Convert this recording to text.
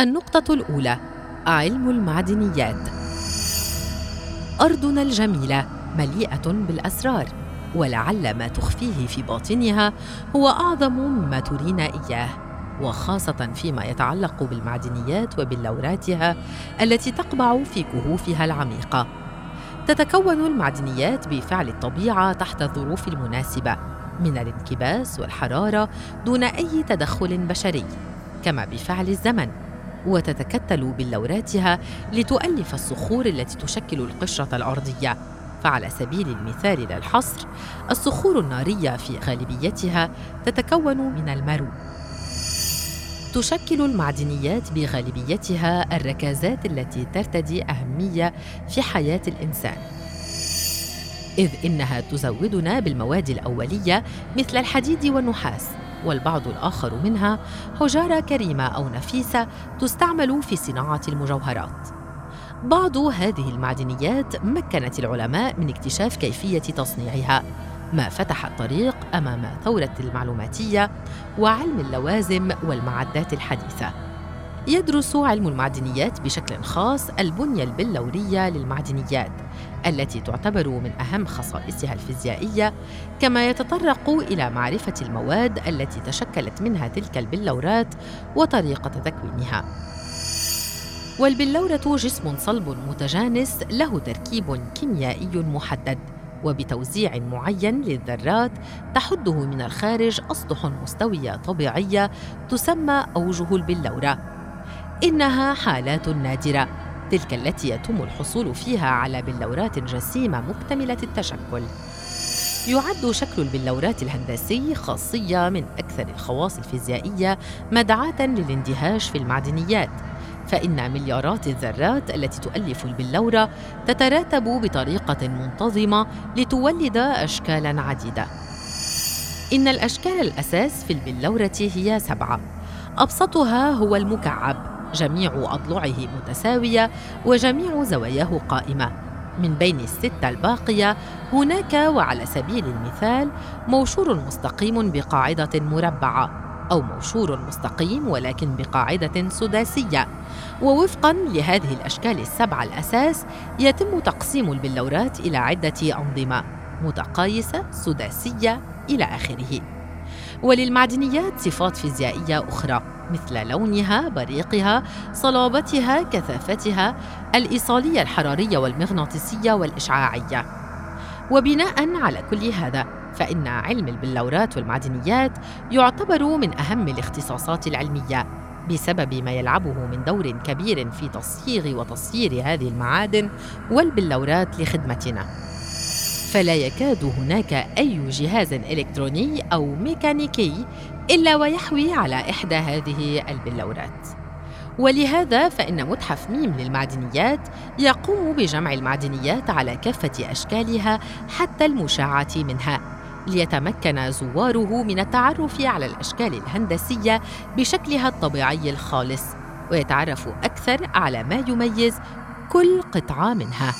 النقطة الأولى علم المعدنيات أرضنا الجميلة مليئة بالأسرار ولعل ما تخفيه في باطنها هو أعظم مما ترينا إياه وخاصة فيما يتعلق بالمعدنيات وبلوراتها التي تقبع في كهوفها العميقة. تتكون المعدنيات بفعل الطبيعة تحت الظروف المناسبة من الانكباس والحرارة دون أي تدخل بشري، كما بفعل الزمن وتتكتل بلوراتها لتؤلف الصخور التي تشكل القشرة الأرضية. فعلى سبيل المثال للحصر الصخور النارية في غالبيتها تتكون من المرو. تشكل المعدنيات بغالبيتها الركازات التي ترتدي أهمية في حياة الإنسان. إذ إنها تزودنا بالمواد الأولية مثل الحديد والنحاس. والبعض الآخر منها حجارة كريمة أو نفيسة تستعمل في صناعة المجوهرات. بعض هذه المعدنيات مكنت العلماء من اكتشاف كيفية تصنيعها، ما فتح الطريق أمام ثورة المعلوماتية وعلم اللوازم والمعدات الحديثة. يدرس علم المعدنيات بشكل خاص البنية البلورية للمعدنيات التي تعتبر من أهم خصائصها الفيزيائية كما يتطرق إلى معرفة المواد التي تشكلت منها تلك البلورات وطريقة تكوينها. والبلورة جسم صلب متجانس له تركيب كيميائي محدد وبتوزيع معين للذرات تحده من الخارج أسطح مستوية طبيعية تسمى أوجه البلورة. إنها حالات نادرة تلك التي يتم الحصول فيها على بلورات جسيمة مكتملة التشكل. يعد شكل البلورات الهندسي خاصية من أكثر الخواص الفيزيائية مدعاة للاندهاش في المعدنيات. فإن مليارات الذرات التي تؤلف البلورة تتراتب بطريقة منتظمة لتولد أشكالاً عديدة. إن الأشكال الأساس في البلورة هي سبعة، أبسطها هو المكعب. جميع أضلعه متساوية وجميع زواياه قائمة. من بين الستة الباقية هناك وعلى سبيل المثال موشور مستقيم بقاعدة مربعة أو موشور مستقيم ولكن بقاعدة سداسية. ووفقا لهذه الأشكال السبعة الأساس يتم تقسيم البلورات إلى عدة أنظمة متقايسة سداسية إلى آخره. وللمعدنيات صفات فيزيائية أخرى مثل لونها بريقها صلابتها كثافتها الإيصالية الحرارية والمغناطيسية والإشعاعية. وبناء على كل هذا فإن علم البلورات والمعدنيات يعتبر من أهم الاختصاصات العلمية بسبب ما يلعبه من دور كبير في تصييغ وتصيير هذه المعادن والبلورات لخدمتنا. فلا يكاد هناك أي جهاز إلكتروني أو ميكانيكي إلا ويحوي على إحدى هذه البلورات. ولهذا فإن متحف ميم للمعدنيات يقوم بجمع المعدنيات على كافة أشكالها حتى المشعة منها ليتمكن زواره من التعرف على الأشكال الهندسية بشكلها الطبيعي الخالص ويتعرفوا أكثر على ما يميز كل قطعة منها.